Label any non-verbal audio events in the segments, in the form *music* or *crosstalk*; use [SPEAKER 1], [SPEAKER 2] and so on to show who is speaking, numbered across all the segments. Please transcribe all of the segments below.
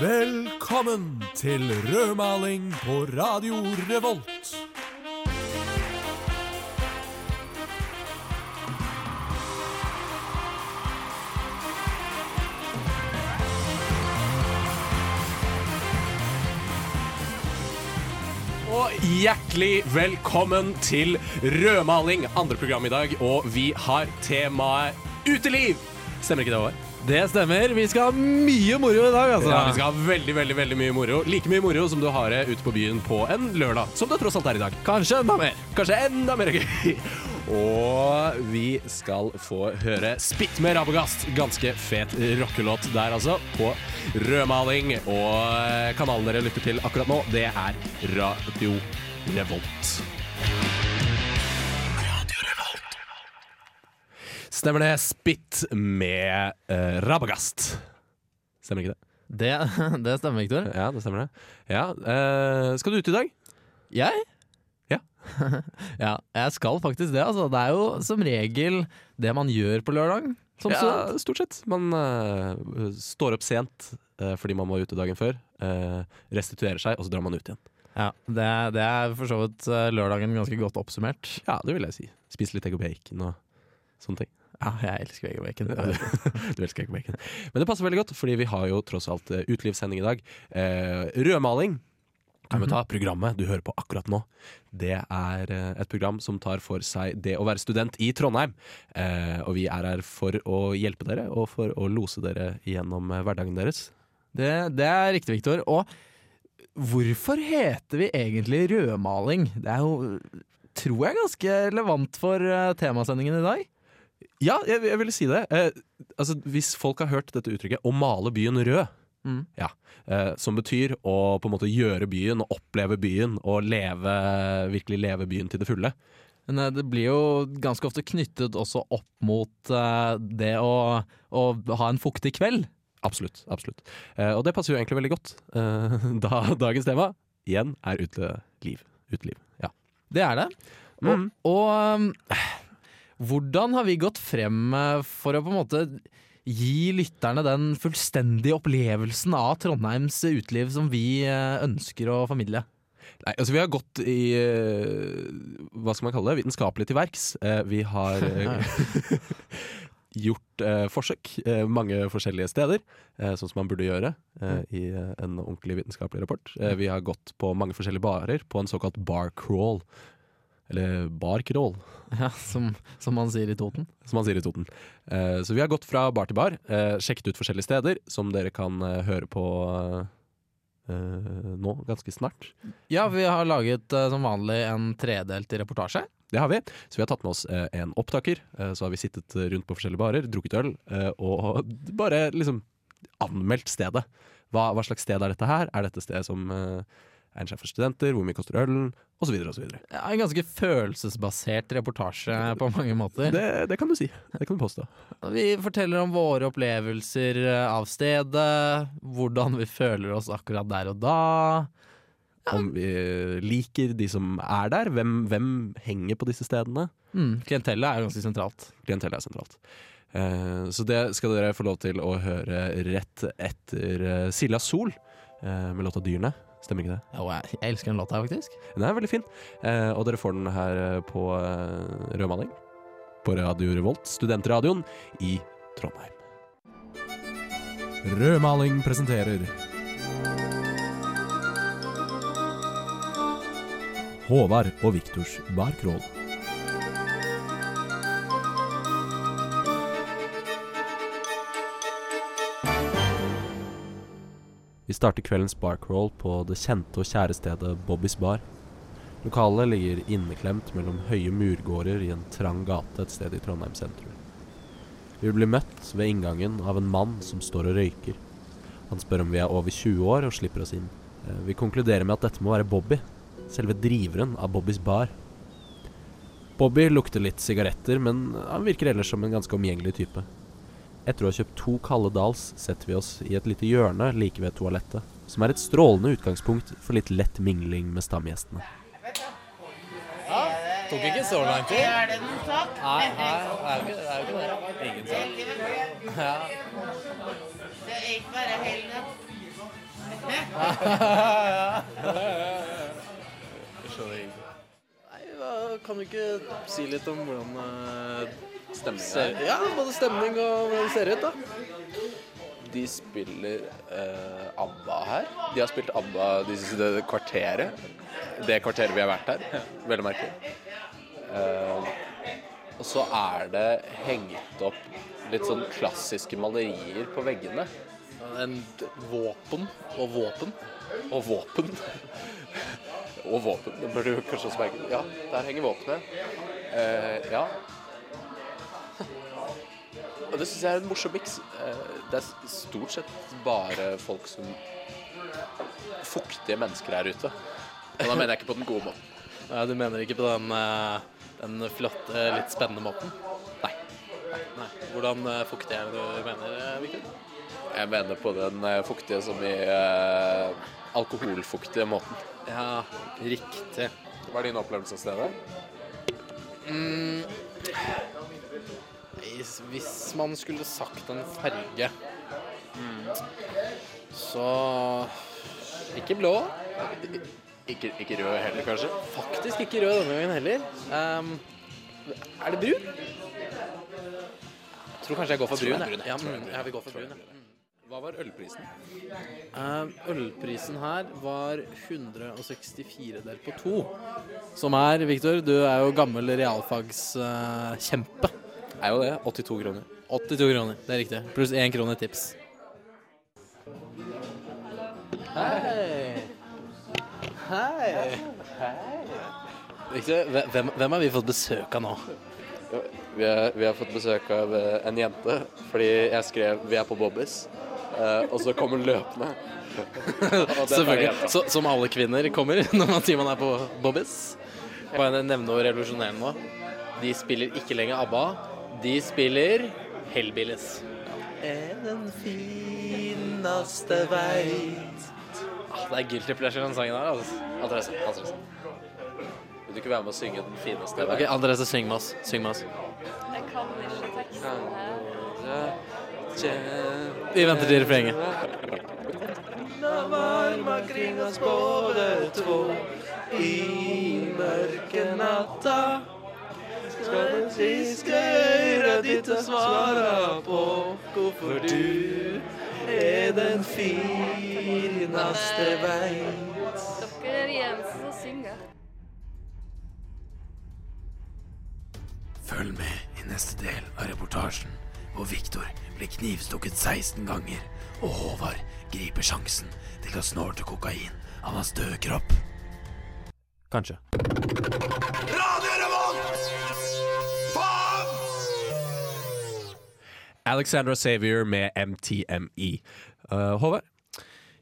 [SPEAKER 1] Velkommen til rødmaling på Radio Revolt.
[SPEAKER 2] Og hjertelig velkommen til Rødmaling, andre program i dag. Og vi har temaet uteliv. Stemmer ikke det, Håvard?
[SPEAKER 3] Det stemmer. Vi skal ha mye moro i dag, altså.
[SPEAKER 2] Ja, vi skal ha veldig veldig, veldig mye moro. Like mye moro som du har det ute på byen på en lørdag, som det tross alt er i dag.
[SPEAKER 3] Kanskje enda mer.
[SPEAKER 2] Kanskje enda mer gøy. Og vi skal få høre Spitt med Rabagast. Ganske fet rockelåt der, altså. På rødmaling. Og kanalen dere lytter til akkurat nå, det er Radio Revolt. Stemmer det. Spitt med uh, Rabagast. Stemmer ikke det?
[SPEAKER 3] Det, *laughs* det stemmer, Victor.
[SPEAKER 2] Ja, det stemmer det. Ja, uh, Skal du ut i dag?
[SPEAKER 3] Jeg?
[SPEAKER 2] Ja. *laughs*
[SPEAKER 3] ja, jeg skal faktisk det. Altså. Det er jo som regel det man gjør på lørdag. Som
[SPEAKER 2] ja,
[SPEAKER 3] student.
[SPEAKER 2] stort sett. Man uh, står opp sent fordi man var ute dagen før. restituerer seg, og så drar man ut igjen.
[SPEAKER 3] Ja, det, det er for så vidt lørdagen ganske godt oppsummert.
[SPEAKER 2] Ja, det vil jeg si. Spise litt egg og bacon og sånne ting.
[SPEAKER 3] Ja, jeg elsker og bacon. *laughs*
[SPEAKER 2] Du, elsker og bacon. Men det passer veldig godt, fordi vi har jo tross alt eh, utelivssending i dag. Eh, rødmaling kan vi ta. Programmet du hører på akkurat nå, det er eh, et program som tar for seg det å være student i Trondheim. Eh, og vi er her for å hjelpe dere, og for å lose dere gjennom hverdagen deres.
[SPEAKER 3] Det, det er riktig, Victor. Og hvorfor heter vi egentlig rødmaling? Det er jo, tror jeg, ganske relevant for temasendingen i dag.
[SPEAKER 2] Ja, jeg, jeg ville si det. Eh, altså, hvis folk har hørt dette uttrykket 'å male byen rød',
[SPEAKER 3] Mm.
[SPEAKER 2] ja, eh, som betyr å på en måte gjøre byen og oppleve byen og leve, virkelig leve byen til det fulle.
[SPEAKER 3] Men eh, det blir jo ganske ofte knyttet også opp mot eh, det å, å ha en fuktig kveld.
[SPEAKER 2] Absolutt. absolutt. Eh, og det passer jo egentlig veldig godt. Eh, *laughs* da dagens tema igjen er uteliv. Uteliv. Ja.
[SPEAKER 3] Det er det. Og,
[SPEAKER 2] Mm.
[SPEAKER 3] og um, hvordan har vi gått frem eh, for å på en måte gi lytterne den fullstendige opplevelsen av Trondheims uteliv som vi eh, ønsker å formidle?
[SPEAKER 2] Nei, altså Vi har gått i eh, hva skal man kalle det, vitenskapelig til verks. Vi har *laughs* gjort forsøk mange forskjellige steder, sånn som man burde gjøre i en ordentlig vitenskapelig rapport. Vi har gått på mange forskjellige barer på en såkalt bar crawl. Eller bar crawl, *laughs*
[SPEAKER 3] Ja, som, som man sier i Toten.
[SPEAKER 2] som man sier i Toten. Eh, så vi har gått fra bar til bar, eh, sjekket ut forskjellige steder som dere kan eh, høre på eh, nå ganske snart.
[SPEAKER 3] Ja, vi har laget eh, som vanlig en tredelt reportasje.
[SPEAKER 2] Det har vi. Så vi har tatt med oss eh, en opptaker. Så har vi sittet rundt på forskjellige barer, drukket øl og *laughs* bare liksom anmeldt stedet. Hva, hva slags sted er dette her? Er dette sted som eh, er en sjef for studenter? Hvor mye koster ølen? Så videre.
[SPEAKER 3] Ja, en ganske følelsesbasert reportasje på mange måter.
[SPEAKER 2] Det, det kan du si. Det kan du påstå.
[SPEAKER 3] Vi forteller om våre opplevelser eh, av stedet, hvordan vi føler oss akkurat der og da.
[SPEAKER 2] Om vi liker de som er der. Hvem, hvem henger på disse stedene?
[SPEAKER 3] Mm, klientellet er ganske sentralt.
[SPEAKER 2] Klientellet er sentralt. Eh, så det skal dere få lov til å høre rett etter eh, Silja Sol med låta 'Dyrene'. Stemmer ikke det?
[SPEAKER 3] Jo, jeg, jeg elsker den låta, faktisk.
[SPEAKER 2] Den er veldig fin, eh, og dere får den her eh, på eh, rødmaling. På Radio Revolt, studentradioen i Trondheim.
[SPEAKER 1] Rødmaling presenterer Håvard og Viktors barkrål.
[SPEAKER 2] Starter kveldens barcrawl på det kjente og kjære stedet Bobbys bar. Lokalet ligger inneklemt mellom høye murgårder i en trang gate et sted i Trondheim sentrum. Vi blir møtt ved inngangen av en mann som står og røyker. Han spør om vi er over 20 år og slipper oss inn. Eh, Vi konkluderer med at dette må være Bobby, selve driveren av Bobbys bar. Bobby lukter litt sigaretter, men han virker ellers som en ganske omgjengelig type. Etter å ha kjøpt to kalde dals, setter vi oss i et lite hjørne like ved toalettet, som er et strålende utgangspunkt for litt lett mingling med stamgjestene. Ja, Tok ikke så lang tid.
[SPEAKER 4] Er det noen sak?
[SPEAKER 2] Nei, nei, det er jo ikke det. Ikke det. Ingen sak. Ja.
[SPEAKER 4] Det er ikke bare Helga. *laughs*
[SPEAKER 3] Nei, da Kan du ikke si litt om hvordan
[SPEAKER 5] Stemningen
[SPEAKER 3] Ja, både stemning og hvordan det ser ut, da.
[SPEAKER 5] De spiller eh, ABBA her. De har spilt ABBA de siste det kvarteret. Det kvarteret vi har vært her. Veldig merkelig. Eh, og så er det hengt opp litt sånn klassiske malerier på veggene.
[SPEAKER 3] En våpen og våpen.
[SPEAKER 5] Og våpen. og våpen. Det burde du kanskje også merke. Ja, der henger våpenet. Eh, ja. Og det syns jeg er en morsom miks. Eh, det er stort sett bare folk som Fuktige mennesker her ute. Og da mener jeg ikke på den gode måten. *laughs*
[SPEAKER 3] Nei, du mener ikke på den, eh, den flotte, litt spennende måten?
[SPEAKER 5] Nei.
[SPEAKER 3] Nei. Hvordan uh, fuktig er det du mener, eh,
[SPEAKER 5] Jeg mener på den eh, fuktige som i eh, alkoholfuktige måten.
[SPEAKER 3] Ja, riktig.
[SPEAKER 5] Hva er din opplevelse av stedet?
[SPEAKER 3] Hvis, hvis man skulle sagt en farge Så Ikke blå.
[SPEAKER 5] Ikke, ikke rød heller, kanskje?
[SPEAKER 3] Faktisk ikke rød denne gangen heller. Um, er det brun? Jeg tror kanskje jeg går for brun. jeg. Ja, mm, jeg vil gå for brun. jeg.
[SPEAKER 5] Hva var ølprisen?
[SPEAKER 3] Uh, ølprisen her var 164 delt på to. Som er, Victor, du er jo gammel realfagskjempe.
[SPEAKER 5] Er jo det. 82 kroner.
[SPEAKER 3] 82 kroner, det er riktig. Pluss én krone tips. Hei. Hei. Hei hvem, hvem har vi fått besøk av nå?
[SPEAKER 5] Vi, har- vi har fått besøk av eh, en jente fordi jeg skrev 'vi er på Bobbys', eh, og så kom hun løpende. *laughs* Er
[SPEAKER 3] Selvfølgelig. Så, som alle kvinner kommer *laughs* når man sier man er på Bobbys. Bare nevne noe revolusjonerende nå. De spiller ikke lenger ABBA. De spiller Hellbillies. Er den fineste veit ah, Det er guilty pleasure, den sangen her. Altså.
[SPEAKER 5] Andrese, Andrese. Vil du ikke være med å synge den fineste
[SPEAKER 3] Ok, Andrese, syng med oss. Syng med oss.
[SPEAKER 6] Jeg kan ikke teksten her.
[SPEAKER 3] Vi venter til refrenget.
[SPEAKER 5] kring oss både to i mørke natta. Skal den øret ditt å svare på hvorfor du er den fineste veit.
[SPEAKER 6] Dere er de eneste som synger.
[SPEAKER 7] Følg med i neste del av reportasjen, hvor Viktor blir knivstukket 16 ganger, og Håvard griper sjansen til å snorte kokain av hans døde kropp.
[SPEAKER 5] Kanskje. Alexandra Savior med MTME. Uh, Håvard,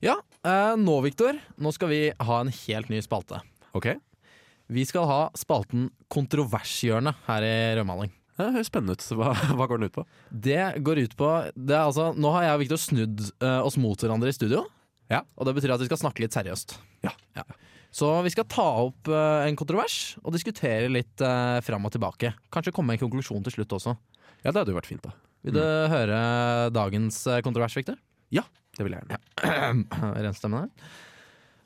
[SPEAKER 2] Ja, uh, nå Viktor, nå skal vi ha en helt ny spalte.
[SPEAKER 5] ok?
[SPEAKER 2] Vi skal ha spalten Kontrovershjørnet her i Rødmaling.
[SPEAKER 5] Det høres spennende ut. Hva, *laughs* hva går den ut på?
[SPEAKER 2] Det går ut på det altså, Nå har jeg og Viktor snudd uh, oss mot hverandre i studio.
[SPEAKER 5] Ja.
[SPEAKER 2] Og det betyr at vi skal snakke litt seriøst.
[SPEAKER 5] Ja.
[SPEAKER 2] Så vi skal ta opp uh, en kontrovers og diskutere litt uh, fram og tilbake. Kanskje komme med en konklusjon til slutt også.
[SPEAKER 5] Ja, det hadde jo vært fint, da.
[SPEAKER 2] Vil du høre dagens kontrovers, Victor?
[SPEAKER 5] Ja, Det vil jeg gjerne. *clears throat*
[SPEAKER 2] Ren stemme der.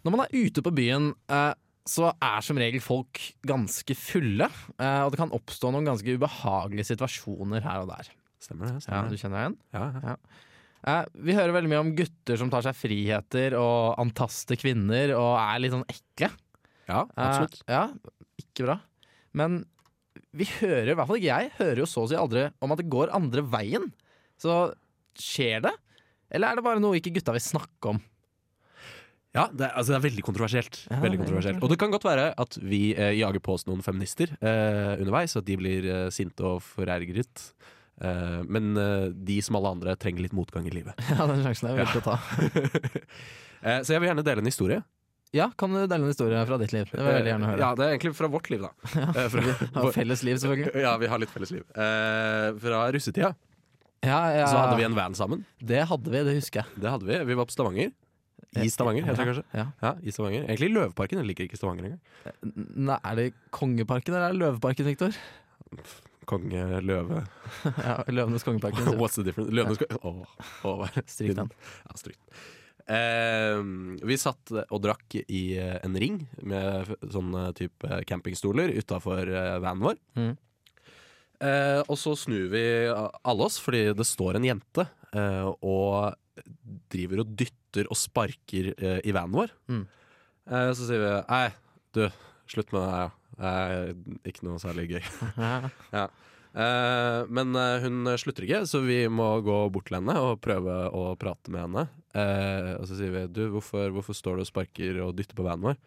[SPEAKER 2] Når man er ute på byen, eh, så er som regel folk ganske fulle. eh, og det kan oppstå noen ganske ubehagelige situasjoner her og der.
[SPEAKER 5] Stemmer det.
[SPEAKER 2] Ja,
[SPEAKER 5] Stemmer
[SPEAKER 2] du kjenner deg igjen?
[SPEAKER 5] Ja, ja.
[SPEAKER 2] ja, vi hører veldig mye om gutter som tar seg friheter og antaster kvinner og er litt sånn ekle.
[SPEAKER 5] ja absolutt.
[SPEAKER 2] Eh, ja, ikke bra. Men vi hører, i hvert fall ikke jeg, hører jo så å si aldri om at det går andre veien. Så skjer det? Eller er det bare noe ikke gutta vil snakke om?
[SPEAKER 5] Ja, det er, altså det er veldig kontroversielt.
[SPEAKER 2] Ja,
[SPEAKER 5] veldig
[SPEAKER 2] er
[SPEAKER 5] kontroversielt. Og det kan godt være at vi eh, jager på oss noen feminister eh, underveis, at de blir eh, sinte og forergret. Eh, men eh, de som alle andre trenger litt motgang i livet. *laughs*
[SPEAKER 2] Ja, den sjansen er veldig ja. å ta. *laughs*
[SPEAKER 5] Eh, så jeg vil gjerne dele en historie.
[SPEAKER 2] Ja, kan du dele en historie fra ditt liv? Det vil jeg veldig gjerne høre.
[SPEAKER 5] Ja, Det er egentlig fra vårt liv, da. *laughs* ja, fra,
[SPEAKER 2] har felles liv, selvfølgelig. *laughs*
[SPEAKER 5] ja, vi har litt felles liv. Eh, fra russetida
[SPEAKER 2] Ja, ja.
[SPEAKER 5] så hadde vi en van sammen.
[SPEAKER 2] Det hadde vi, det husker jeg.
[SPEAKER 5] Det hadde vi. Vi var på Stavanger.
[SPEAKER 2] I Stavanger, heter det kanskje.
[SPEAKER 3] Ja.
[SPEAKER 2] Ja, i Stavanger. Egentlig Løveparken. Jeg liker ikke Stavanger engang.
[SPEAKER 3] Nei, er det Kongeparken eller er det Løveparken, Viktor?
[SPEAKER 2] Konge, løve *laughs*
[SPEAKER 3] ja, Løvenes kongeparken.
[SPEAKER 2] What's the difference? Løvenes konge Åh, åh,
[SPEAKER 3] Stryk den.
[SPEAKER 2] Ja, stryk den. Eh, vi satt og drakk i eh, en ring med sånne type campingstoler utafor eh, vanen vår.
[SPEAKER 3] Mm.
[SPEAKER 2] Eh, og så snur vi alle oss, fordi det står en jente eh, og driver og dytter og sparker eh, i vanen vår.
[SPEAKER 3] Mm.
[SPEAKER 2] Eh, så sier vi nei, du, slutt med det her. ja. ikke noe særlig gøy. *laughs*
[SPEAKER 3] Ja.
[SPEAKER 2] Eh, men eh, hun slutter ikke, så vi må gå bort til henne og prøve å prate med henne. Eh, og så sier vi du, hvorfor, hvorfor står du og sparker og dytter på vanen vår?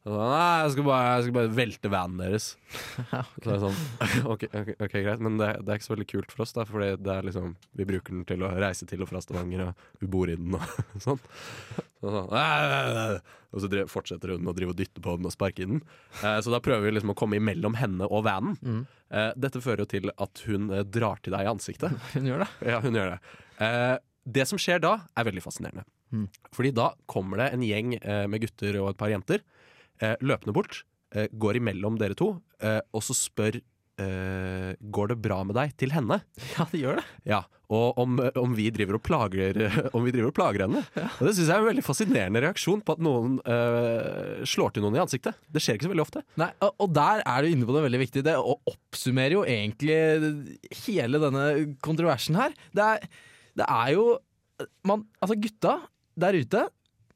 [SPEAKER 2] Så, Nei, jeg skal, bare, jeg skal bare velte vanen deres. *laughs* Så det er sånn, *laughs* ok, ok, ok, greit, men det, det er ikke så veldig kult for oss, da, Fordi det er liksom, vi bruker den til å reise til og fra Stavanger, og vi bor i den og *laughs* sånn. Så, sånn og så drev, fortsetter hun å drive og dytte på den og sparke i den. Eh, så da prøver vi liksom å komme imellom henne og vanen.
[SPEAKER 3] Mm.
[SPEAKER 2] Eh, dette fører jo til at hun eh, drar til deg i ansiktet.
[SPEAKER 3] Hun gjør det.
[SPEAKER 2] Ja, hun gjør det. Eh, det som skjer da, er veldig fascinerende.
[SPEAKER 3] Mm.
[SPEAKER 2] Fordi da kommer det en gjeng eh, med gutter og et par jenter løpende bort, eh, går imellom dere to, eh, og så spør eh, Går det bra med deg? til henne. *laughs*
[SPEAKER 3] Ja, det gjør det.
[SPEAKER 2] Ja, Og om, om, vi driver og plager, *laughs* om vi driver og plager henne. Og Det syns jeg er en veldig fascinerende reaksjon på at noen eh, slår til noen i ansiktet. Det skjer ikke så veldig ofte.
[SPEAKER 3] Nei, og, der er du inne på det veldig viktig. Det oppsummerer jo egentlig hele denne kontroversen her. Det er, det er jo man, Altså, gutta der ute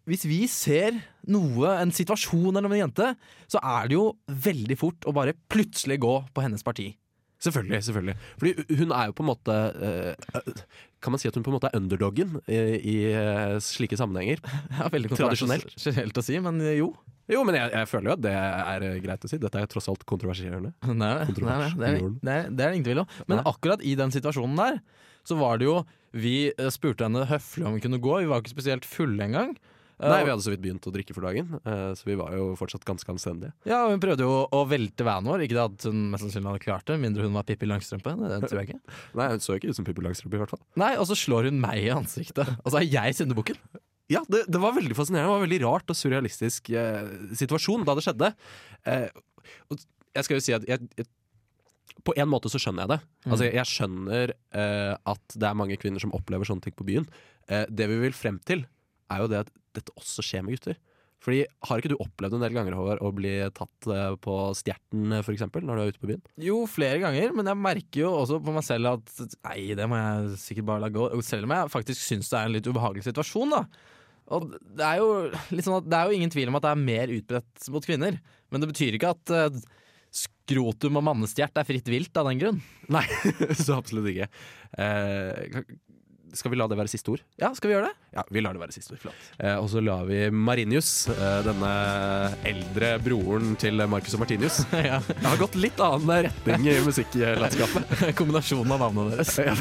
[SPEAKER 3] Hvis vi ser noe, en situasjon eller en jente, så er det jo veldig fort å bare plutselig gå på hennes parti.
[SPEAKER 2] Selvfølgelig. selvfølgelig Fordi hun er jo på en måte eh, Kan man si at hun på en måte er underdoggen eh, i eh, slike sammenhenger? *laughs*
[SPEAKER 3] Ja, veldig
[SPEAKER 2] Tradisjonelt.
[SPEAKER 3] Generelt å si, men jo.
[SPEAKER 2] Jo, men jeg, jeg føler jo at det er eh, greit å si. Dette er tross alt kontroversierende. *laughs*
[SPEAKER 3] Nei, nei, nei,
[SPEAKER 2] Kontrovers
[SPEAKER 3] det, er, det, er, ingen tvil om. Men
[SPEAKER 2] Nei.
[SPEAKER 3] akkurat i den situasjonen der, så var det jo Vi eh, spurte henne høflig om hun kunne gå, vi var ikke spesielt fulle engang. Eh,
[SPEAKER 2] Nei, vi hadde så vidt begynt å drikke for dagen, eh, så vi var jo fortsatt ganske anstendige.
[SPEAKER 3] Ja, og Hun prøvde jo å velte vanen vår. Ikke det at hun mest sannsynlig hadde klart det, mindre hun var Pippi Langstrømpe. Det tror jeg ikke. *laughs*
[SPEAKER 2] Nei, hun så ikke ut som Pippi Langstrømpe, i hvert fall.
[SPEAKER 3] Nei, Og så slår hun meg i ansiktet. Og så er jeg syndebukken.
[SPEAKER 2] Ja, det, det var veldig fascinerende. Det var en veldig rart og surrealistisk eh, situasjon da det skjedde. Eh, og jeg skal jo si at jeg, jeg, på en måte så skjønner jeg det. Altså, jeg skjønner eh, at det er mange kvinner som opplever sånne ting på byen. Eh, det vi vil frem til, er jo det at dette også skjer med gutter. Fordi Har ikke du opplevd en del ganger Håvard, å bli tatt eh, på stjerten eh, for eksempel, når du er ute på byen?
[SPEAKER 3] Jo, flere ganger, men jeg merker jo også på meg selv at nei, det må jeg sikkert bare la gå. Selv om jeg faktisk syns det er en litt ubehagelig situasjon, da. Og det er jo litt sånn at det er jo ingen tvil om at det er mer utbredt mot kvinner. Men det betyr ikke at eh, skrotum og mannestjert er fritt vilt av den grunn.
[SPEAKER 2] Nei, *laughs* så absolutt ikke. Eh, skal vi la det være siste ord?
[SPEAKER 3] Ja, skal vi gjøre det?
[SPEAKER 2] Ja, vi lar det være siste ord. Eh, og så lar vi Marinius, eh, denne eldre broren til Marcus og Martinius *laughs*
[SPEAKER 3] ja.
[SPEAKER 2] Det har gått litt annen retning i musikklandskapet. *laughs*
[SPEAKER 3] Kombinasjonen av navnene deres.
[SPEAKER 2] Ja,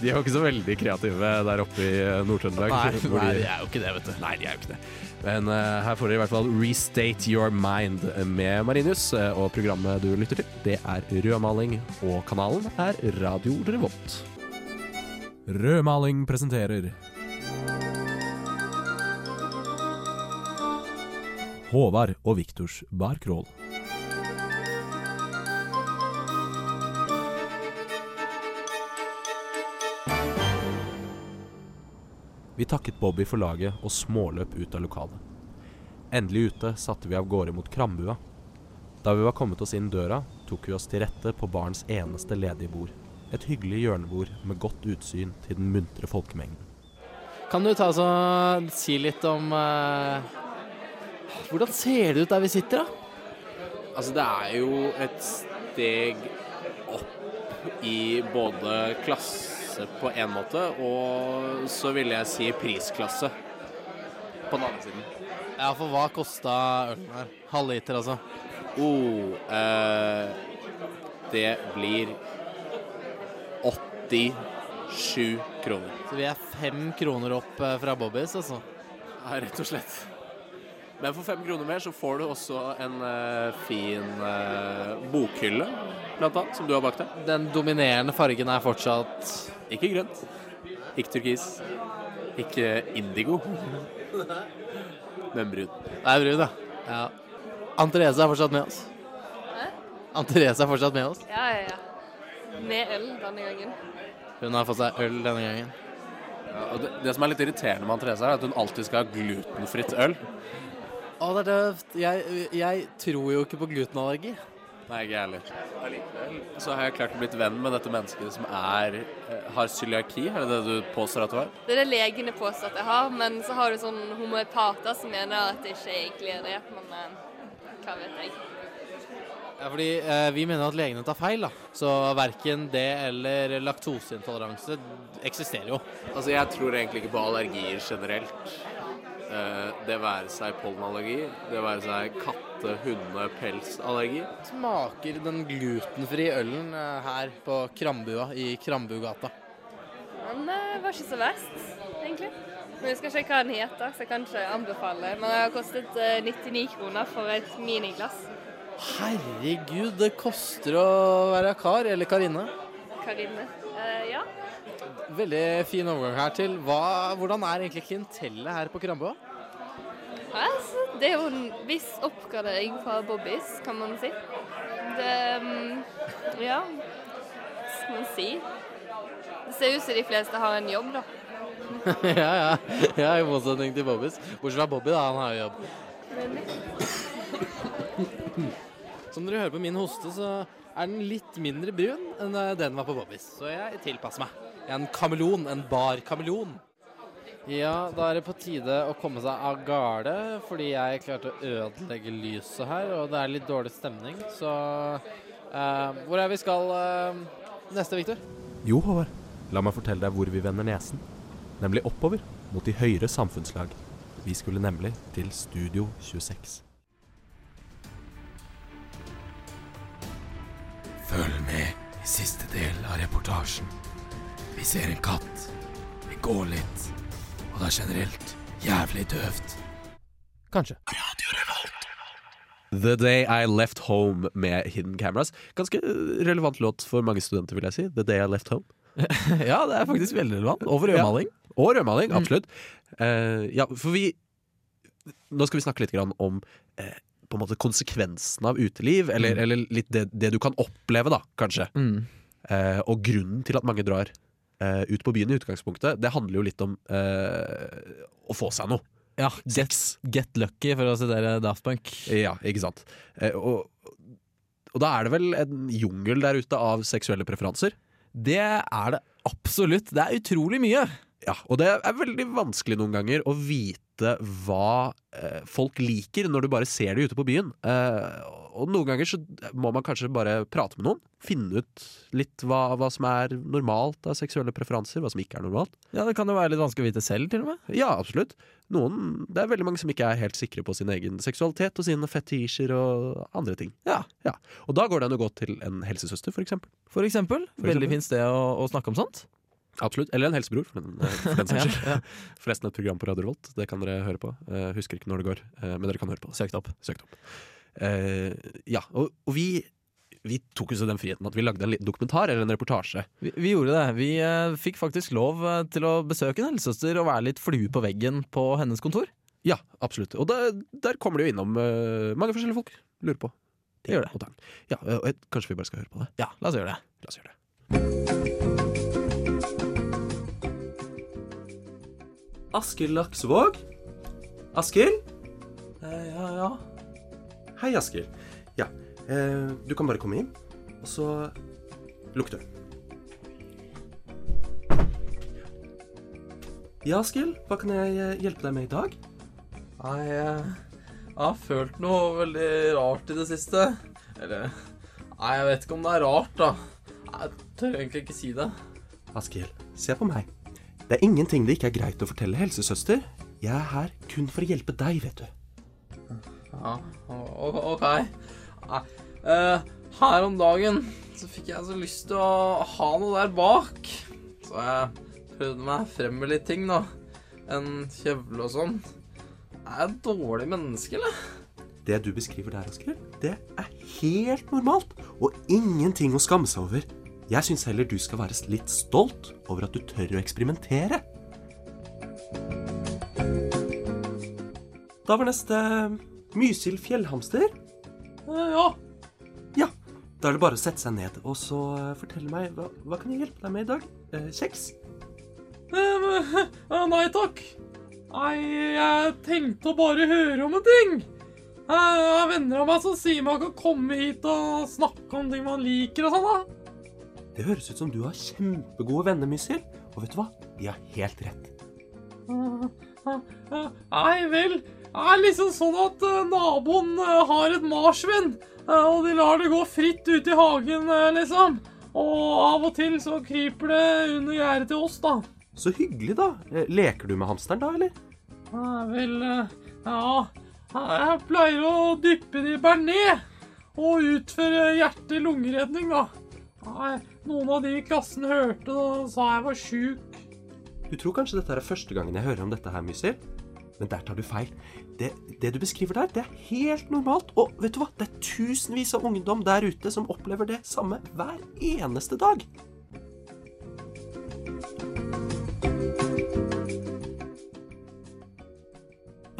[SPEAKER 2] de er jo ikke så veldig kreative der oppe i Nord-Trøndelag.
[SPEAKER 3] Nei, nei,
[SPEAKER 2] de-
[SPEAKER 3] de er jo ikke det, vet du.
[SPEAKER 2] Nei, de er jo ikke det. Men eh, her får dere i hvert fall Restate Your Mind med Marinius. eh, og programmet du lytter til, det er Rødmaling, og kanalen er Radio Revolt.
[SPEAKER 1] Rødmaling presenterer Håvard og Viktors barkrål.
[SPEAKER 2] Vi takket Bobby for laget og småløp ut av lokalet. Endelig ute satte vi av gårde mot Krambua. Da vi var kommet oss inn døra, tok vi oss til rette på barens eneste ledige bord. Et hyggelig hjørnebord med godt utsyn til den muntre folkemengden.
[SPEAKER 8] Kan du ta så si litt om eh, Hvordan ser det ut der vi sitter, da?
[SPEAKER 5] Altså, det er jo et steg opp i både klasse på en måte, og så ville jeg si prisklasse på den andre siden.
[SPEAKER 8] Ja, for hva kosta ølen her? Halvliter, altså.
[SPEAKER 5] Oh, eh, det blir 87 kroner.
[SPEAKER 8] Så vi er fem kroner opp eh, fra Bobbys, altså.
[SPEAKER 5] Ja, rett og slett. Men for fem kroner mer så får du også en uh, fin uh, bokhylle, blant annet, som du har bak deg.
[SPEAKER 8] Den dominerende fargen er fortsatt
[SPEAKER 5] Ikke grønt. Ikke turkis. Ikke indigo. Men brun.
[SPEAKER 8] Det er brun, ja. ja. Ann Therese er fortsatt med oss.
[SPEAKER 6] Hæ?
[SPEAKER 8] Ann Therese er fortsatt med oss.
[SPEAKER 6] Ja, ja, ja. Med øl denne gangen.
[SPEAKER 8] Hun har fått seg øl denne gangen.
[SPEAKER 5] Ja, og det, det som er litt irriterende med Therese, er at hun alltid skal ha glutenfritt øl.
[SPEAKER 8] Å, det er døvt. Jeg, jeg tror jo ikke på glutenallergi.
[SPEAKER 5] Nei, ikke jeg heller. Allikevel så har jeg klart å blitt venn med dette mennesket som er, eh, har cøliaki. Er det det du påstår at du har?
[SPEAKER 6] Det er det legene påstår at jeg har, men så har du sånn homoepater som mener at det ikke egentlig er det. Men eh, hva vet jeg.
[SPEAKER 8] Ja, fordi eh, Vi mener at legene tar feil. da. Så verken det eller laktoseintoleranse eksisterer jo.
[SPEAKER 5] Altså, jeg tror egentlig ikke på allergier generelt. Eh, det være seg pollenallergi, det være seg katte-, hunde-, pelsallergi.
[SPEAKER 8] Smaker den glutenfrie ølen eh, her på Krambua i Krambugata.
[SPEAKER 6] Den det var ikke så verst, egentlig. Men jeg skal sjekke hva den heter, så jeg kan ikke anbefale. Men den har kostet eh, 99 kroner for et miniglass.
[SPEAKER 8] Herregud, det koster å være kar eller karinne.
[SPEAKER 6] Karine. Uh, ja.
[SPEAKER 8] Veldig fin overgang her til hva, hvordan er egentlig klientellet her på Krambø?
[SPEAKER 6] Altså, det er jo en viss oppgradering fra Bobbys, kan man si. Det mm, Ja, hva skal man si? Det ser ut som de fleste har en jobb, da. *laughs*
[SPEAKER 8] ja, ja, ja, i motsetning til Bobbys. Bortsett fra Bobby, da. Han har jo jobb. *laughs* Som dere hører på min hoste, så er den litt mindre brun enn eh, den var på Bobbys. Så jeg tilpasser meg. Jeg er en kameleon. En bar kameleon. Ja, da er det på tide å komme seg av gårde, fordi jeg klarte å ødelegge lyset her, og det er litt dårlig stemning. Så eh, hvor er vi skal eh, neste, Victor?
[SPEAKER 2] Jo, Håvard. La meg fortelle deg hvor vi vender nesen. Nemlig oppover, mot de høyere samfunnslag. Vi skulle nemlig til Studio 26.
[SPEAKER 7] Følg med i siste del av reportasjen. Vi ser en katt. Vi går litt. Og det er generelt jævlig døvt.
[SPEAKER 8] Kanskje.
[SPEAKER 2] The Day I Left Home med Hidden Cameras. Ganske relevant låt for mange studenter, vil jeg si. The Day I Left Home. *laughs*
[SPEAKER 3] ja, det er faktisk veldig relevant. Og for rødmaling.
[SPEAKER 2] Og rødmaling, absolutt. Eh, ja, for vi Nå skal vi snakke litt grann om eh, på en måte konsekvensen av uteliv, eller,
[SPEAKER 3] Mm.
[SPEAKER 2] eller litt det, det du kan oppleve, da, kanskje.
[SPEAKER 3] Mm.
[SPEAKER 2] Eh, og grunnen til at mange drar eh, ut på byen i utgangspunktet, det handler jo litt om eh, å få seg noe.
[SPEAKER 3] Ja, get, get lucky, for å sitere Daft Punk.
[SPEAKER 2] Ja, ikke sant. Eh, og, og da er det vel en jungel der ute av seksuelle preferanser.
[SPEAKER 3] Det er det absolutt. Det er utrolig mye.
[SPEAKER 2] Ja, og det er veldig vanskelig noen ganger å vite hva eh, folk liker når du bare ser det ute på byen. Eh, og noen ganger så må man kanskje bare prate med noen. Finne ut litt hva, hva som er normalt av seksuelle preferanser, hva som ikke er normalt.
[SPEAKER 3] Ja, Det kan jo være litt vanskelig å vite selv, til og med.
[SPEAKER 2] Ja, absolutt. Noen, det er veldig mange som ikke er helt sikre på sin egen seksualitet og sine fetisjer og andre ting.
[SPEAKER 3] Ja.
[SPEAKER 2] Og da går det an å gå til en helsesøster, for eksempel.
[SPEAKER 3] For eksempel.
[SPEAKER 2] For
[SPEAKER 3] Veldig fint sted å, å snakke om sånt.
[SPEAKER 2] Absolutt. Eller en helsebror, for den, eh, for den saks *laughs* skyld.
[SPEAKER 3] ja. *laughs*
[SPEAKER 2] Forresten et program på Radio Revolt. Det kan dere høre på. Uh, husker ikke når det går, uh, men dere kan høre på Søk det.
[SPEAKER 3] opp. opp.
[SPEAKER 2] det opp. Uh, ja, og, og vi, vi tok oss den friheten at vi lagde en dokumentar eller en reportasje.
[SPEAKER 3] Vi, vi gjorde det. Vi fikk faktisk lov til å besøke en helsesøster og være litt flue på veggen på hennes kontor.
[SPEAKER 2] Ja, absolutt. Og der, der kommer det jo innom mange forskjellige folk. Lurer på.
[SPEAKER 3] Det gjør det.
[SPEAKER 2] Ja, og jeg- kanskje vi bare skal høre på det.
[SPEAKER 3] Ja, la oss gjøre det.
[SPEAKER 2] La oss gjøre det. Askild Laksevåg? Askild?
[SPEAKER 3] ja, ja.
[SPEAKER 2] Hei, Askild. Ja, eh, du kan bare komme inn, og så lukk døren. Ja, Askild, hva kan jeg eh, hjelpe deg med i dag?
[SPEAKER 3] Nei, jeg har følt noe veldig rart i det siste. Eller Nei, jeg vet ikke om det er rart, da. Jeg tør egentlig ikke si det.
[SPEAKER 2] Askild, se på meg. Det er ingenting det ikke er greit å fortelle helsesøster. Jeg er her kun for å hjelpe deg, vet du.
[SPEAKER 3] Ja, ok. Nei, eh, her om dagen så fikk jeg så lyst til å ha noe der bak. Så jeg prøvde meg frem med litt ting, da. En kjevle og sånn. Er jeg et dårlig menneske, eller?
[SPEAKER 2] Det du beskriver der, Asker, det er helt normalt, og ingenting å skamme seg over Jeg syns heller du skal være litt stolt over at du tør å eksperimentere. Da var neste Mysil fjellhamster.
[SPEAKER 3] Ja.
[SPEAKER 2] Ja. Da er det bare å sette seg ned og så eh, fortelle meg hva, hva kan jeg hjelpe deg med i dag? Eh, kjeks? *laughs*
[SPEAKER 3] Eh, Nei takk. Nei, jeg tenkte å bare høre om en ting. Jeg har venner av meg som sier man kan komme hit og snakke om ting man liker og sånn, da.
[SPEAKER 2] Det høres ut som du har kjempegode venner, Mysil. Og vet du hva? De har helt rett.
[SPEAKER 3] Nei vel, det er liksom sånn at eh, naboen eh, har et marsvin, eh, og de lar det gå fritt ute i hagen, liksom. Og av og til så kryper det under gjerdet til oss, da.
[SPEAKER 2] Så hyggelig, da. Leker du med hamsteren da, eller?
[SPEAKER 3] Nei vel, ja. Jeg pleier å dyppe det i bearnés og utføre hjerte-lungeredning, da. Nei, noen av de i klassen hørte det og sa jeg var sjuk.
[SPEAKER 2] Du tror kanskje dette er første gangen jeg hører om dette her, Mysil? Men der tar du feil. Det, det du beskriver der, det er helt normalt. Og vet du hva? Det er tusenvis av ungdom der ute som opplever det samme hver eneste dag.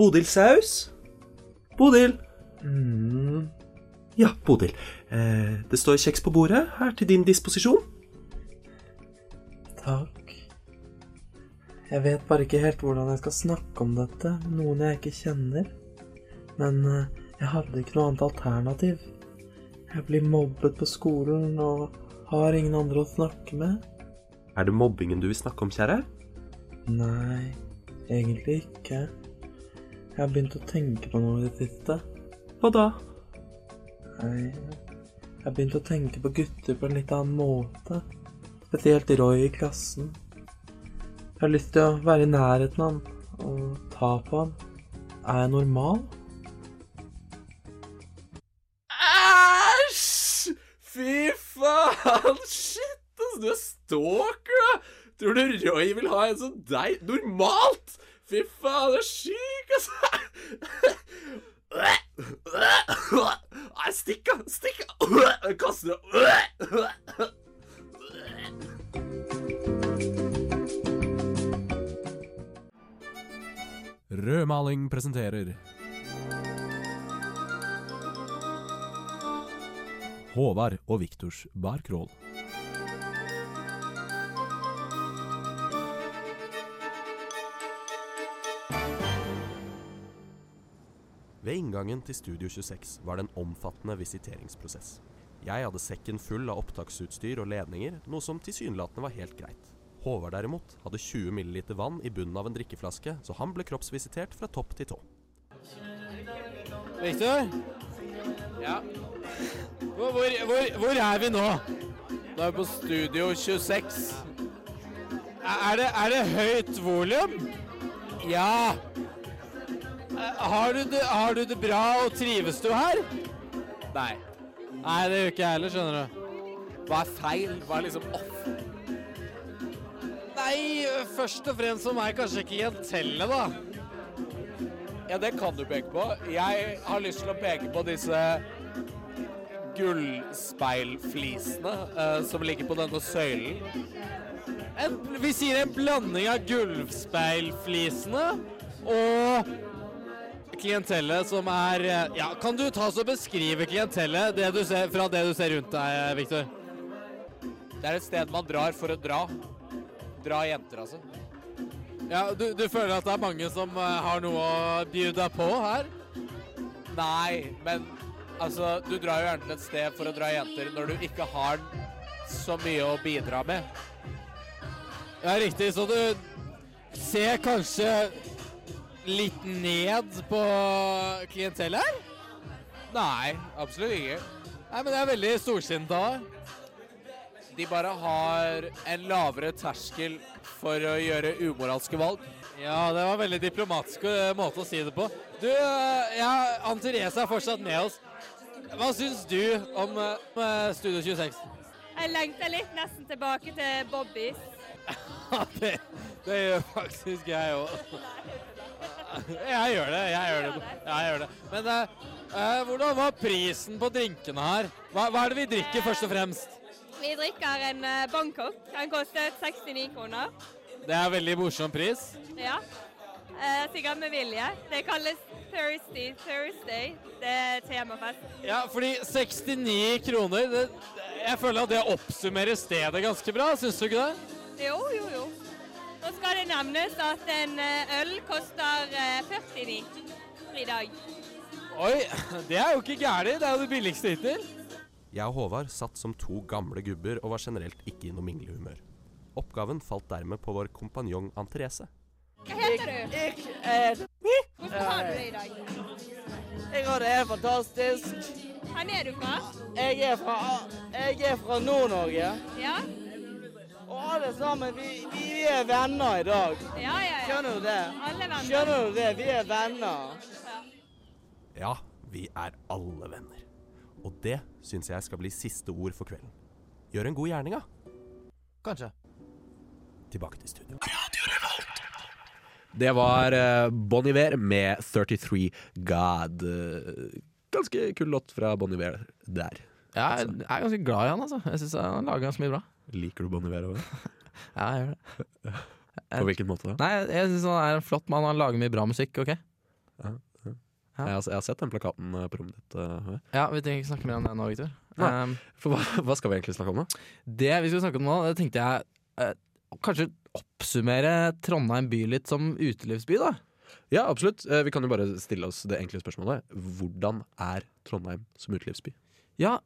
[SPEAKER 2] Bodil Saus? Bodil? Ja, Bodil. Eh, det står kjeks på bordet her til din disposisjon.
[SPEAKER 9] Takk. Jeg vet bare ikke helt hvordan jeg skal snakke om dette med noen jeg ikke kjenner. Men eh, jeg hadde ikke noe annet alternativ. Jeg blir mobbet på skolen og har ingen andre å snakke med.
[SPEAKER 2] Er det mobbingen du vil snakke om, kjære?
[SPEAKER 9] Nei, egentlig ikke. Jeg har begynt å tenke på noe i det siste.
[SPEAKER 2] Hva da?
[SPEAKER 9] Nei, jeg begynte å tenke på gutter på en litt annen måte. Spesielt Roy i klassen. Jeg har lyst til å være i nærheten av han og ta på han. Er jeg normal?
[SPEAKER 3] Æsj! Fy faen! Shit, ass, du er stalker, da! Tror du Roy vil ha en som deg? Normalt! Fy faen, du er syk, altså! Nei, stikk av! Stikk av! Jeg kaster det.
[SPEAKER 10] Rødmaling presenterer Håvard og Viktors barkrål.
[SPEAKER 2] Ved inngangen til Studio 26 var det en omfattende visiteringsprosess. Jeg hadde sekken full av opptaksutstyr og ledninger, noe som tilsynelatende var helt greit. Håvard derimot hadde 20 ml vann i bunnen av en drikkeflaske, så han ble kroppsvisitert fra topp til tå.
[SPEAKER 3] Victor? Ja? Hvor, hvor, hvor, hvor er vi nå? Nå er vi på Studio 26. Er det, er det høyt volum? Ja. Har du, det, har du det bra og trives du her? Nei. Nei, det gjør ikke jeg heller, skjønner du. Hva er feil? Hva er liksom off? Nei, først og fremst for meg kanskje ikke klientellet, da. Ja, det kan du peke på. Jeg har lyst til å peke på disse gullspeilflisene uh, som ligger på denne søylen. En, vi sier en blanding av gullspeilflisene og klientellet som er eh, Ja, kan du ta og beskrive klientellet det du ser, fra det du ser rundt deg, Viktor? Det er et sted man drar for å dra. Dra jenter, altså. Ja, du, du føler at det er mange som eh, har noe å bjude deg på her? Nei, men altså Du drar jo gjerne til et sted for å dra jenter når du ikke har så mye å bidra med. Ja, riktig. Så du ser kanskje litt ned på klientellet her? Nei, absolutt ikke. Nei, men det er veldig storsinnet av deg. De bare har en lavere terskel for å gjøre umoralske valg. Ja, det var en veldig diplomatisk eh, måte å si det på. Du, eh, ja, Ann Therese er fortsatt med oss. Hva syns du om eh, Studio 26?
[SPEAKER 6] Jeg lengter litt nesten tilbake til Bobbys. *laughs*
[SPEAKER 3] Det, det gjør faktisk jeg òg. Jeg gjør det. Jeg gjør det. Jeg gjør det. Men eh, eh, hvordan var prisen på drinkene her? Hva, hva er det vi drikker, først og fremst?
[SPEAKER 6] Vi drikker en eh, Bangkok. Den koster 69 kroner.
[SPEAKER 5] Det er veldig morsom pris.
[SPEAKER 6] Ja. Eh, sikkert med vilje. Det kalles Thursday Thursday. Det er temafest.
[SPEAKER 5] Ja, fordi 69 kroner det, Jeg føler at det oppsummerer stedet ganske bra, syns du ikke det?
[SPEAKER 6] Jo, jo, jo. Nå skal det nevnes at en eh, øl koster eh, 49 i dag.
[SPEAKER 5] Oi, det er jo ikke gærent. Det er jo det billigste hittil.
[SPEAKER 2] Jeg og Håvard satt som to gamle gubber og var generelt ikke i noe minglehumør. Oppgaven falt dermed på vår kompanjong Ann-Therese.
[SPEAKER 6] Hva heter du?
[SPEAKER 11] Jeg er
[SPEAKER 6] Hvordan har du det i dag?
[SPEAKER 11] Jeg har det helt fantastisk.
[SPEAKER 6] Hvor er du fra?
[SPEAKER 11] Jeg er fra, jeg er fra Nord-Norge.
[SPEAKER 6] Ja?
[SPEAKER 11] Og alle sammen, vi, vi er venner i dag.
[SPEAKER 6] Ja, ja, ja.
[SPEAKER 11] Skjønner du det?
[SPEAKER 6] Alle venner.
[SPEAKER 11] Skjønner du det? Vi er venner.
[SPEAKER 2] Ja, vi er alle venner. Og det syns jeg skal bli siste ord for kvelden. Gjør en god gjerning, da.
[SPEAKER 3] Kanskje.
[SPEAKER 2] Tilbake til studio. Det var uh, Bon Iver med 33 God. Eh, ganske kul låt fra Bon Iver der.
[SPEAKER 3] Jeg er, jeg er ganske glad i han, altså. Jeg syns han lager ganske mye bra.
[SPEAKER 2] Liker du Bon Iver òg? *laughs*
[SPEAKER 3] Ja, jeg gjør det. *laughs*
[SPEAKER 2] På hvilken måte da?
[SPEAKER 3] Nei, jeg, synes han er en flott mann. Han lager mye bra musikk, OK?
[SPEAKER 2] Ja, ja. Jeg, har, jeg har sett den plakaten eh, på rommet ditt. Uh,
[SPEAKER 3] Ja, vi trenger ikke snakke mer om det nå, Victor. Um,
[SPEAKER 2] for hva, hva skal vi egentlig snakke om, da?
[SPEAKER 3] det vi skal snakke om nå, det tenkte jeg uh, Kanskje oppsummere Trondheim by litt som utelivsby, da?
[SPEAKER 2] Ja, absolutt. Uh, Vi kan jo bare stille oss det enkle spørsmålet. Hvordan er Trondheim som utelivsby?
[SPEAKER 3] Ja,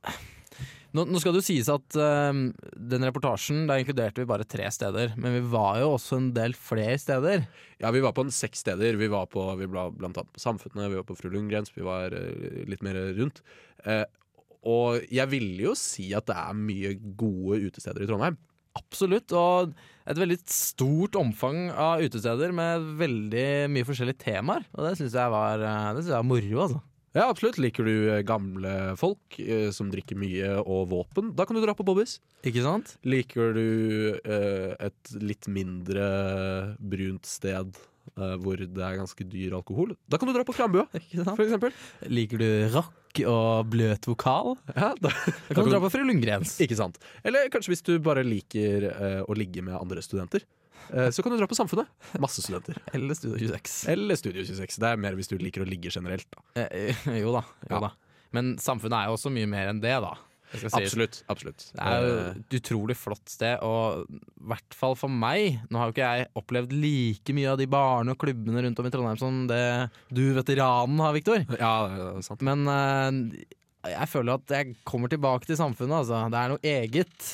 [SPEAKER 3] nå, nå skal det jo sies at um, den reportasjen, der inkluderte vi bare tre steder. Men vi var jo også en del flere steder.
[SPEAKER 2] Ja, vi var på en seks steder. Vi var, på, vi ble, blant annet på Samfunnet, vi var på Fru Lundgrens, vi var uh, litt mer rundt. Uh, og jeg ville jo si at det er mye gode utesteder i Trondheim.
[SPEAKER 3] Absolutt. Og et veldig stort omfang av utesteder med veldig mye forskjellige temaer. Og det syns jeg eh, jeg var moro, altså.
[SPEAKER 2] Ja, absolutt. Liker du eh, gamle folk eh, som drikker mye og våpen? Da kan du dra på Bobbys.
[SPEAKER 3] Ikke sant?
[SPEAKER 2] Liker du eh, et litt mindre brunt sted eh, hvor det er ganske dyr alkohol? Da kan du dra på Krambua, *laughs* for eksempel.
[SPEAKER 3] Liker du rock og bløt vokal?
[SPEAKER 2] Ja, da,
[SPEAKER 3] Da kan du dra på Fru Lundgrens.
[SPEAKER 2] Ikke sant. Eller kanskje hvis du bare liker eh, å ligge med andre studenter. Eh, så kan du dra på Samfunnet. Masse studenter.
[SPEAKER 3] Eller Studio 26.
[SPEAKER 2] Eller Studio 26. Det er mer hvis du liker å ligge generelt. Da.
[SPEAKER 3] Eh, eh, *laughs* jo da. Jo
[SPEAKER 2] Ja.
[SPEAKER 3] da. Men samfunnet er jo også mye mer enn det, da. Si.
[SPEAKER 2] Absolutt. absolutt.
[SPEAKER 3] Det er jo et utrolig flott sted, og i hvert fall for meg Nå har jo ikke jeg opplevd like mye av de barene og klubbene rundt om i Trondheim som det du, veteranen, har, Viktor.
[SPEAKER 2] ja.
[SPEAKER 3] Men jeg føler at jeg kommer tilbake til samfunnet, altså. Det er noe eget.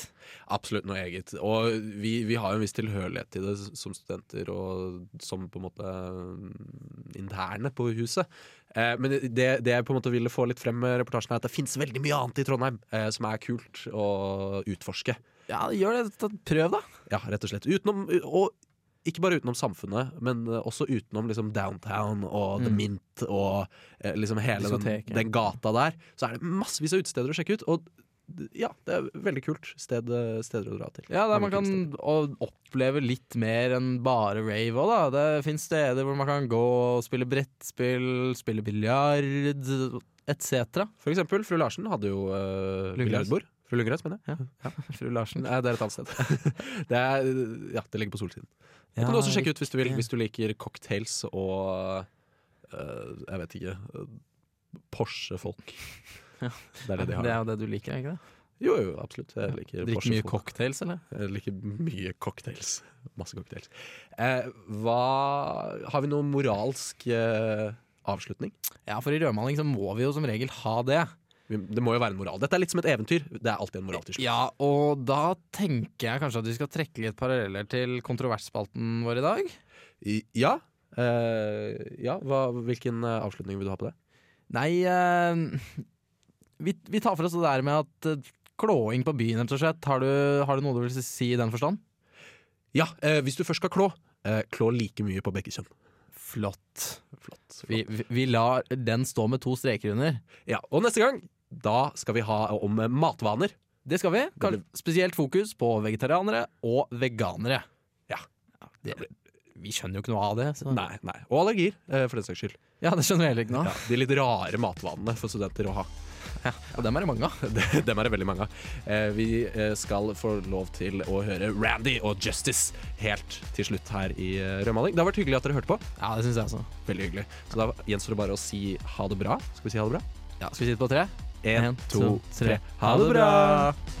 [SPEAKER 2] Absolutt noe eget. Og vi, vi har jo en viss tilhørighet til det som studenter og som på en måte mm, interne på huset. Eh, men det, det jeg på en måte ville få litt frem med reportasjen, er at det fins veldig mye annet i Trondheim eh, som er kult å utforske.
[SPEAKER 3] Ja, gjør det. Prøv, da.
[SPEAKER 2] Ja, rett og slett. Utenom, og ikke bare utenom samfunnet, men eh, også utenom liksom downtown og The
[SPEAKER 3] Mm.
[SPEAKER 2] Mint og eh, liksom hele den, den gata der. Så er det massevis av utesteder å sjekke ut. Og ja, det er veldig kult sted, steder å dra til.
[SPEAKER 3] Ja, der man kan oppleve litt mer enn bare rave òg, da. Det fins steder hvor man kan gå og spille brettspill, spille biljard etc.
[SPEAKER 2] For eksempel, fru Larsen hadde jo uh, biljardbord. Fru Lundgrens, mener jeg.
[SPEAKER 3] Ja, *laughs* Fru Larsen.
[SPEAKER 2] Nei, det er et annet sted. *laughs* det, er, ja, det ligger på Solsiden. Det kan du også sjekke ut hvis du vil, hvis du liker cocktails og uh, jeg vet ikke uh, Porsche-folk.
[SPEAKER 3] Ja.
[SPEAKER 2] Det er det de har.
[SPEAKER 3] Det er jo det du liker, er ikke det?
[SPEAKER 2] Jo, jo, absolutt. Jeg liker
[SPEAKER 3] Drikker mye cocktails, eller?
[SPEAKER 2] Jeg liker mye cocktails. Masse cocktails. Eh, hva Har vi noen moralsk eh, avslutning?
[SPEAKER 3] Ja, for i rødmaling så må vi jo som regel ha det.
[SPEAKER 2] Det må jo være en moral. Dette er litt som et eventyr. Det er alltid en moral til slutt.
[SPEAKER 3] Ja, og da tenker jeg kanskje at vi skal trekke litt paralleller til kontroversspalten vår i dag.
[SPEAKER 2] I- Ja. Eh, ja. Hva, hvilken eh, avslutning vil du ha på det?
[SPEAKER 3] Nei, eh, vi, vi tar for oss det der med at eh, klåing på byen, rett og slett. Har du, har du noe du vil si i den forstand?
[SPEAKER 2] Ja, eh, hvis du først skal klå, eh, klå like mye på begge kjønn.
[SPEAKER 3] Flott.
[SPEAKER 2] Flott.
[SPEAKER 3] Vi, vi, vi lar den stå med to streker under.
[SPEAKER 2] Ja, og neste gang, da skal vi ha om eh, matvaner.
[SPEAKER 3] Det skal vi. Kanskje spesielt fokus på vegetarianere og veganere.
[SPEAKER 2] Ja.
[SPEAKER 3] det, vi skjønner jo ikke noe av det. Så.
[SPEAKER 2] Nei, nei. Og allergier, eh, for den saks skyld.
[SPEAKER 3] Ja, det skjønner vi heller ikke nå.
[SPEAKER 2] Ja, de litt rare matvanene for studenter å ha.
[SPEAKER 3] Ja, og dem er det mange av. *laughs*
[SPEAKER 2] Dem er det veldig mange av. Eh, vi eh, skal få lov til å høre Randy og Justice helt til slutt her i eh, Rødmaling. Det har vært hyggelig at dere hørte på.
[SPEAKER 3] Ja, det syns jeg også.
[SPEAKER 2] Veldig hyggelig. Så da gjenstår det bare å si ha det bra. Skal vi si ha det bra?
[SPEAKER 3] Ja, Skal vi si det på tre?
[SPEAKER 2] En, to,
[SPEAKER 3] tre.
[SPEAKER 2] Ha det bra!